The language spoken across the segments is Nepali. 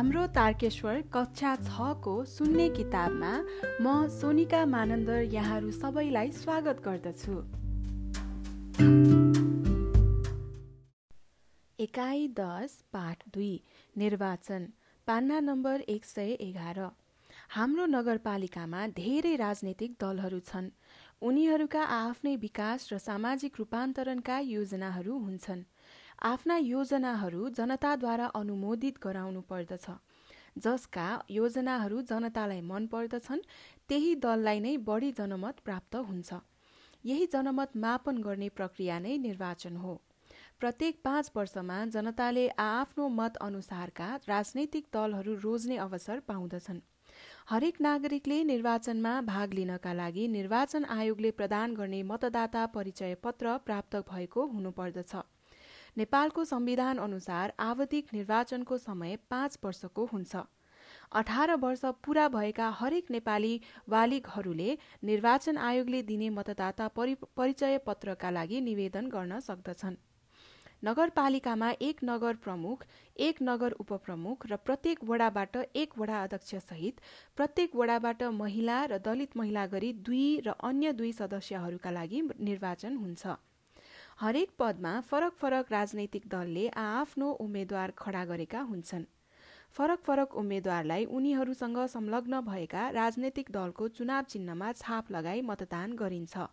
तारकेश्वर कक्षा छको सुन्ने किताबमा म सोनिका मानन्दर यहाँहरू सबैलाई स्वागत गर्दछु। एकाइ दस पाठ दुई निर्वाचन पान्ना नम्बर एक सय एघार। हाम्रो नगरपालिकामा धेरै राजनैतिक दलहरू छन्। उनीहरूका आफ्नै विकास र सामाजिक रूपान्तरणका योजनाहरू हुन्छन्। आफ्ना योजनाहरू जनताद्वारा अनुमोदित गराउनु पर्दछ। जसका योजनाहरू जनतालाई मन पर्दछन् त्यही दललाई नै बढी जनमत प्राप्त हुन्छ। यही जनमत मापन गर्ने प्रक्रिया नै निर्वाचन हो। प्रत्येक पाँच वर्षमा जनताले आआफ्नो मत अनुसारका राजनैतिक दलहरू रोज्ने अवसर पाउँदछन्। हरेक नागरिकले निर्वाचनमा भाग लिनका लागि निर्वाचन आयोगले प्रदान गर्ने मतदाता परिचय पत्र प्राप्त भएको हुनुपर्दछ। नेपालको संविधान अनुसार आवधिक निर्वाचनको समय पाँच वर्षको हुन्छ। अठार वर्ष पूरा भएका हरेक नेपाली बालिगहरूले निर्वाचन आयोगले दिने मतदाता परिचय पत्रका लागि निवेदन गर्न सक्दछन्। नगरपालिकामा एक नगर प्रमुख एक नगर उपप्रमुख र प्रत्येक वडाबाट एक वडा अध्यक्ष सहित प्रत्येक वडाबाट महिला र दलित महिला गरी दुई र अन्य दुई सदस्यहरूका लागि निर्वाचन हुन्छ। हरेक पदमा फरक फरक राजनैतिक दलले आआफ्नो उम्मेद्वार खडा गरेका हुन्छन्। फरक फरक उम्मेद्वारलाई उनीहरूसँग संलग्न भएका राजनैतिक दलको चुनाव चिन्हमा छाप लगाई मतदान गरिन्छ।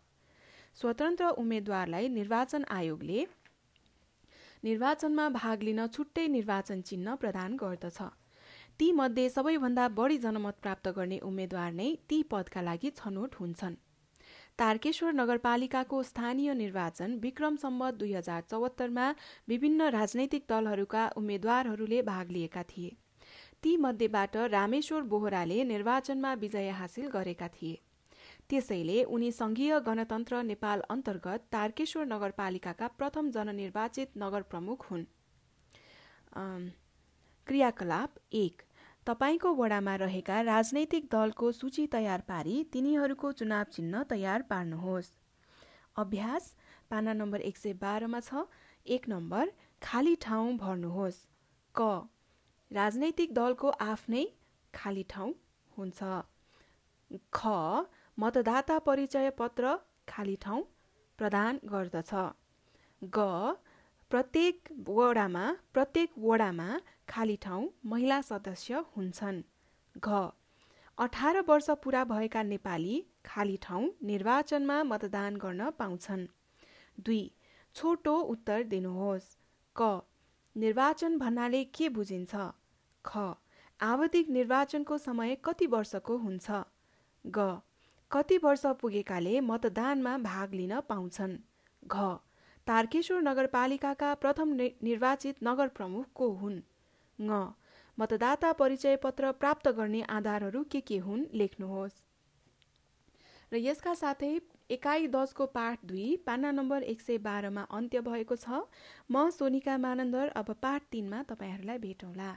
स्वतन्त्र उम्मेद्वारलाई निर्वाचन आयोगले निर्वाचनमा भाग लिन छुट्टै निर्वाचन चिन्ह प्रदान गर्दछ। तीमध्ये सबैभन्दा बढी जनमत प्राप्त गर्ने उम्मेद्वार नै ती पदका लागि छनौट हुन्छन्। तारकेश्वर नगरपालिकाको स्थानीय निर्वाचन विक्रम सम्मत दुई हजार चौहत्तरमा विभिन्न राजनैतिक दलहरूका उम्मेद्वारहरूले भाग लिएका थिए। ती मध्येबाट रामेश्वर बोहराले निर्वाचनमा विजय हासिल गरेका थिए। त्यसैले उनी संघीय गणतन्त्र नेपाल अन्तर्गत तारकेश्वर नगरपालिकाका प्रथम जननिर्वाचित नगर प्रमुख हुन् क्रियाकलाप एक। तपाईँको वडामा रहेका राजनैतिक दलको सूची तयार पारी तिनीहरूको चुनाव चिन्ह तयार पार्नुहोस्। अभ्यास पाना नम्बर एक सय बाह्रमा छ। एक नम्बर खाली ठाउँ भर्नुहोस्। क राजनैतिक दलको आफ्नै खाली ठाउँ हुन्छ। ख मतदाता परिचय पत्र खाली ठाउँ प्रदान गर्दछ। ग प्रत्येक वडामा प्रत्येक वडामा खाली ठाउँ महिला सदस्य हुन्छन्। घ अठार वर्ष पुरा भएका नेपाली खाली ठाउँ निर्वाचनमा मतदान गर्न पाउँछन्। दुई छोटो उत्तर दिनुहोस्। क निर्वाचन भन्नाले के बुझिन्छ? ख आवधिक निर्वाचनको समय कति वर्षको हुन्छ? ग कति वर्ष पुगेकाले मतदानमा भाग लिन पाउँछन्? घ तारकेश्वर नगरपालिकाका प्रथम निर्वाचित नगर प्रमुख को हुन्। ङ। मतदाता परिचय पत्र प्राप्त गर्ने आधारहरू के के हुन् लेख्नुहोस्। र यसका साथै एकाइ दसको पाठ दुई पाना नम्बर एक सय बाह्रमा अन्त्य भएको छ। म सोनिका मानन्दर अब पाठ तिनमा तपाईँहरूलाई भेटौँला।